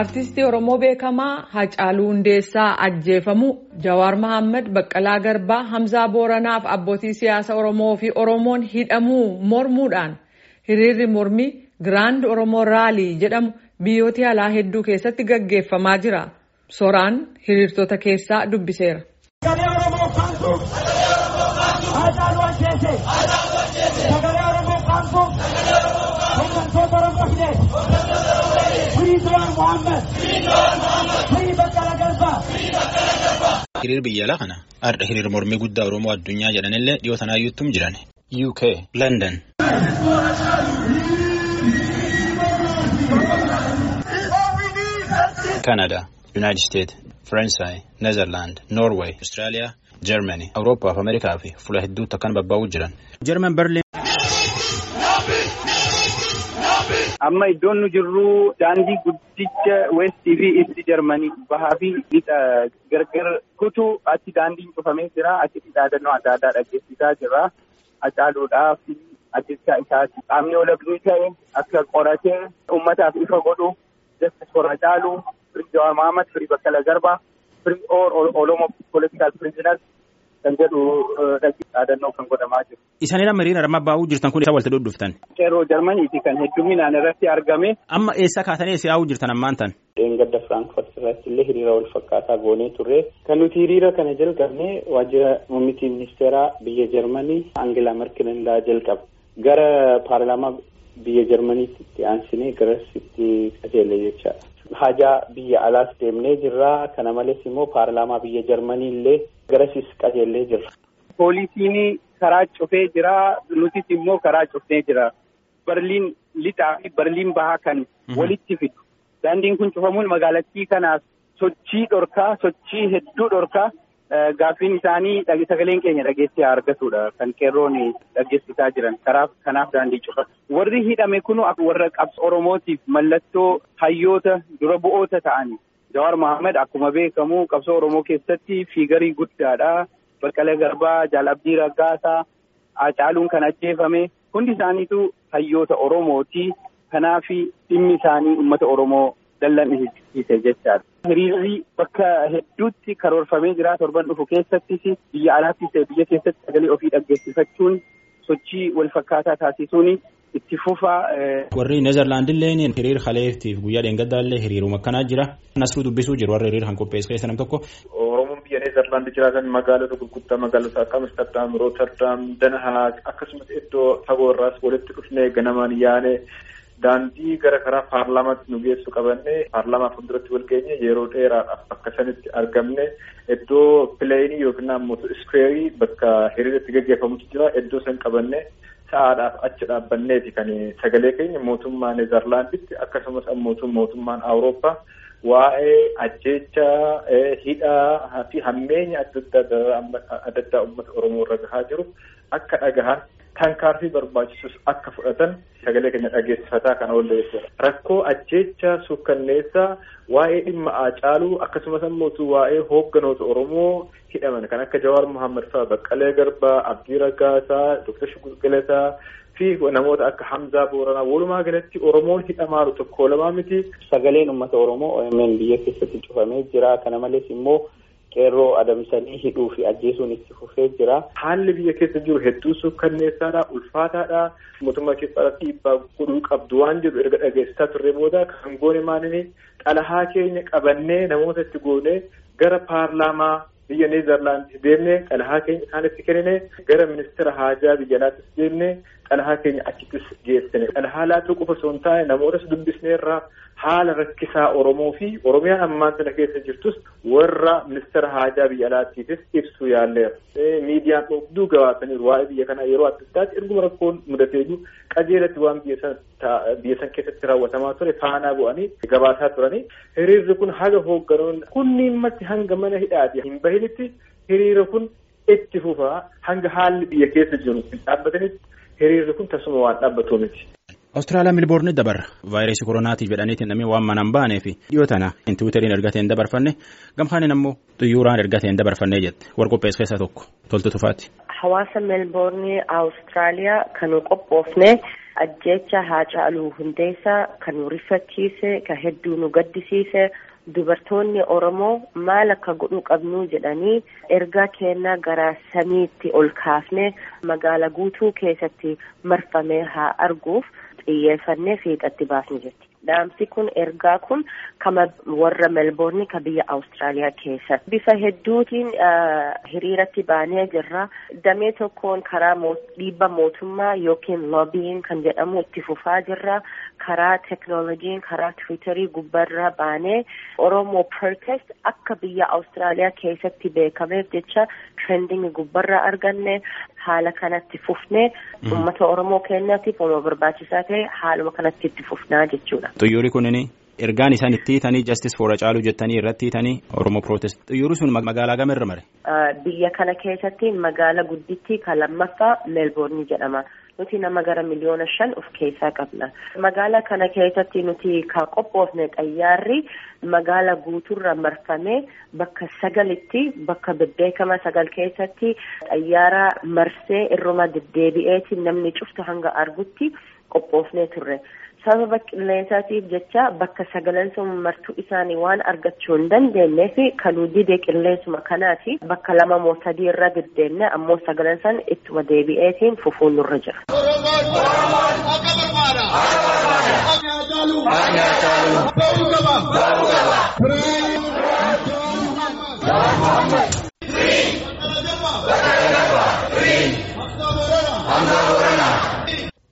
Artistii Oromoo beekamaa Hacaaluu Hundeessaa ajjeefamuu Jawaar Mohaammed Baqqalaa Garbaa Hamzaa Booranaaf abbootii siyaasa Oromoo fi Oromoon hidhamuu mormuudhaan hiriirri mormii Giraand Oromoo Raalii jedhamu biyyoota alaa hedduu keessatti gaggeeffamaa jira. Soraan hiriirtota keessaa dubbiseera. Hiriir biyya alaa kana? Har'a hiriir mormii guddaa Oromoo addunyaa jedhanillee dhiyoo tanaayyuuttum jiran. UK, London. Canada, United States, Faransaay, Netherland, Norway, Australia, Germany, Awurooppaa fi Ameerikaa fi fuula hedduutti akkan babbaa'uu jiran. German Berlin. Amma iddoon nu jirru daandii guddicha Westii fi Isti Jarmanii bahaa fi lixa gargar kutuu achi daandiin cufamee jira. Achitti dhaadannoo adda addaa dhaggeessisaa jira. Hacaaluudhaa fi ajjecha isaati. Qaamni olabduu ta'e akka qoratee uummataaf ifa godhu Justice for Hacaaluu, Free Jawaar Mohaammed, Free Baqqalaa Garbaa, Free all Oromo Political Prisoners kan jedhu dhaadannoo kan godhamaa jiru. Isaanii lama hiriira armaan baa'uu jirtan kun isa walitti dhudhuftan. Qeerroo Jarmaniiti kan hedduminaan irratti argame. Amma eessa kaatanii eessa yaa'uu jirtan ammaan tan? Dheengadda Firaanfurt irratti illee hiriira wal fakkaataa goonee turre. Kan nuti hiriira kana jalqabne waajjira muummitii ministeeraa biyya Jarmanii Angela Merkel irraa jalqaba. Gara paarlaamaa biyya Jarmaniitti itti aansinee garasitti qajeelle jechaadha. Hajaa biyya alaas deemnee jirra. Kana malees immoo paarlaamaa biyya Jarmanii illee garasis qajeellee jirra. Poolisiin karaa cufee jira. Nutis immoo karaa cufnee jira. Barliin lixaa fi barliin bahaa kan walitti fidu. Daandiin kun cufamuun magaalattii kanaaf sochii dhorkaa, sochii hedduu dhorkaa. Gaaffiin isaanii sagaleen keenya dhageessee argatudha kan qeerroon dhageessisaa jiran karaaf kanaaf daandii cufa. Warri hidhame kun warra qabsa Oromootiif mallattoo hayyoota dura bu'oota ta'ani. Jawaar Mohaammed akkuma beekamu qabsoo Oromoo keessatti fiigarii guddaadha. Baqqalee Garbaa, Jaal Abdii Raggaasaa, Hacaaluun kan ajjeefame hundi isaaniitu hayyoota Oromooti. Kanaaf dhimmi isaanii uummata Oromoo dallansiise jechaadha. Hiriirri bakka hedduutti karoorfamee jira torban dhufu keessattis biyya alaattis biyya keessatti sagalee ofii dhaggeessifachuun sochii wal fakkaataa taasisuun itti fufaa. Warri Neezerlaandillee hiriira kaleetiif guyyaa dheengaddaallee hiriiruma akkanaa jira. Nasruu dubbisuu jiru warra hiriira kan qopheessu keessa nam tokko. Oromoon biyya Neezerlaand jiraatan magaalota gurguddaa magaalota akka Amsterdam, Rooterdam, Danahaag akkasumas iddoo fagoo irraas walitti dhufnee ganamaan yaane. Daandii gara karaa paarlaamaatti nu geessu qabanne paarlaamaa fuulduratti wal geenye yeroo dheeraadhaaf bakka sanitti argamne iddoo pileenii yookiin ammoo iskweerii bakka hiriirri gaggeeffamutu jira iddoo san qabanne sa'aadhaaf achi dhaabbanneeti kan sagalee keenya mootummaa Neezerlaanditti akkasumas mootummaan Awurooppaa waa'ee ajjeechaa hidhaa fi hammeenya adda addaa uummata Oromoo irra gahaa jiru akka dhagahan tarkaanfii barbaachisus akka fudhatan sagalee keenya dhageessifataa kan oolle jechuudha. Rakkoo ajjeechaa suukkanneessaa waa'ee dhimma Hacaaluu akkasumas ammoo waa'ee hoogganoota Oromoo hidhaman kan akka Jawaar Mohaammed fa'aa Baqqalee Garbaa, Abdii Raggaasaa, Dr. Shukur Galataa fi namoota akka Hamzaa Booranaa walumaa galatti Oromoon hidhamaa tokko lamaa miti. Sagaleen uummata Oromoo OMN biyya keessatti cufamee jira. Kana malees immoo qeerroo adamsanii hidhuu fi ajjeesuun itti fufee jira. Haalli biyya keessa jiru hedduu suukkanneessaadha, ulfaataadha. Mootummaa keessatti dhiibbaa godhuu qabdu waan jedhu erga dhageessisaa turre booda kan goone maalini xalahaa keenya qabannee namoota itti goonee gara paarlaamaa biyya Neezerlaand deemnee xalahaa keenya isaanitti kennine gara ministeera haajaa biyya alaattis deemnee xalahaa keenya achittis geessine. Xalahaa laatuu qofa osoo hin taane namootas dubbisneerraa haala rakkisaa Oromoo fi Oromiyaan ammaan sana keessa jirtus warra ministeera haajaa biyya alaattiifis ibsuu yaalleera. Miidiyaan dhugduu gabaasaniiru waa'ee biyya kanaa yeroo adda addaatti erguma rakkoon mudateeyyuu qajeelatti waan biyya san keessatti raawwatamaa ture faanaa bu'anii gabaasaa turanii hiriirri kun haga hoogganoon kunniimmatti hanga mana hidhaati hin bahinitti hiriira kun itti fufaa hanga haalli biyya keessa jiru hin dhaabbatanitti hiriirri kun tasuma waan dhaabbatuu miti. Awustiraaliyaa Milboorni dabarra vaayirasii koronaatiif jedhaniitiin namni waan manaan baanee fi dhiyoo tana tiwiiteriin ergateen dabarfanne gamkaanin ammoo xiyyooraan ergateen dabarfannee jette warqophees keessaa tokko toltu tufaati. Hawaasa Meelboornii Awustiraaliyaa kan qophoofne ajjeecha Haacaaluu Hundeessaa kan nu rifachiise kan hedduu nu gaddisiise dubartoonni Oromoo maal akka godhuu qabnu jedhanii ergaa kennaa gara samiitti ol kaafne magaala guutuu keessatti marfamee haa arguuf xiyyeeffannee fiixatti baasne jetti. Dhaamsi kun ergaa kun kama warra melboorni ka biyya Awustiraaliyaa keessa bifa hedduutiin hiriiratti baanee jirra. Damee tokkoon karaa dhiibba mootummaa yookiin loobiin kan jedhamu itti fufaa jirra. Karaa teknooloojiin karaa tiwiitarii gubbarraa baanee Oromoo protest akka biyya Awustiraaliyaa keessatti beekameef jecha trending gubbarraa arganne haala kanatti fufnee uummata Oromoo keenyaatiif waan barbaachisaa ta'e haaluma kanatti itti fufnaa jechuudha. Xiyyoorri kunin ergaan isaan itti hiitanii Justice for Haacaaluu jettanii irratti hiitanii Oromoo Protest. Xiyyoorri sun magaalaa gama irra mare? Biyya kana keessatti magaala guddittii kan lammaffaa Meelboorni jedhama. Nuti nama gara miliyoona shan of keessaa qabna. Magaala kana keessatti nuti kan qophoofne xayyaarri magaala guuturra marfamee bakka sagalitti bakka bebbeekama sagal keessatti xayyaara marsee irruma deddeebi'eeti namni cuftu hanga argutti qophoofnee turre. Sababa qilleensaatiif jecha bakka sagalan sun martuu isaanii waan argachuu hin dandeenyeef kanuu didee qilleensuma kanaati bakka lama moo sadii irra deddeemne ammoo sagalan san ittuma deebi'eetiin fufuun nurra jira.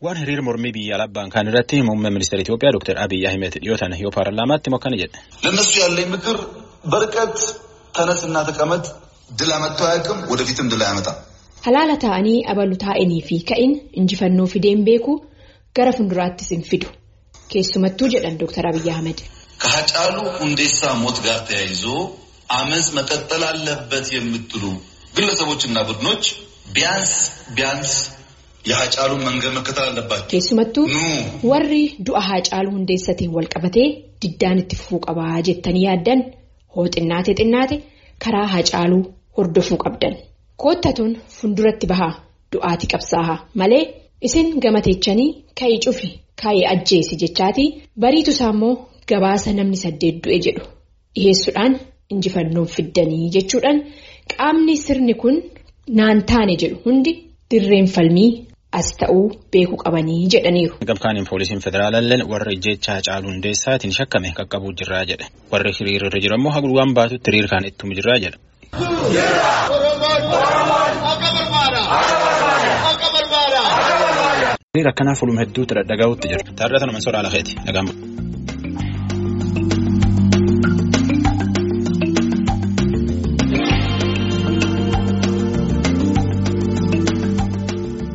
Waan hiriira mormii biyya alabbaan kan irratti muummee ministeera Itoophiyaa Dr. Abiy Ahmed dhiyootan yoo paarlaamaatti mokkana jedhe. ለእነሱ ያለኝ ምክር በርቀት ተነስና ተቀመጥ ድል አመጥቶ አያውቅም፣ ወደፊትም ድል አያመጣም። Halaala ta'anii abalu taa'anii fi ka'in injifannoo fideen beeku gara fuulduraattis hin fidu. Keessumattuu jedhan Dr. Abiy Ahmed. ከሀጫሉ ሁንዴሳ ሞት ጋር ተያይዞ አመፅ መቀጠል አለበት የምትሉ ግለሰቦችና ቡድኖች ቢያንስ ቢያንስ Haacaaluun mangaa makkata lallabbaatti. Keessumattuu warri du'a Haacaaluu hundeessateen walqabatee diddaan itti fufuu qabaa jettanii yaaddan hoo xinnaate xinnaate karaa Haacaaluu hordofuu qabdan. Koottatuun funduratti bahaa du'aati qabsaaha malee isin gamateechanii ka'ee cufi ka'ee ajjeesi jechaati bariitu isaammoo gabaasa namni saddeet du'e jedhu dhiheessuudhaan injifannoon fiddanii jechuudhaan qaamni sirni kun naan taane jedhu hundi dirreen. As ta'uu beekuu qabanii jedhaniiru. Gabkaaniin poolisiin federaalaalleen warra ijjeecha Haacaaluu Hundeessaatiin shakkame qaqqabuu jirraa jedhe. Warri hiriirarra jiru ammoo haguugaan baatutti hiriir kaan ittuma jirraa jedha. Hiriira akkanaa fuuluma hedduutti dhadhagaa'utti jira. Taarrata nama soraa lafeeti.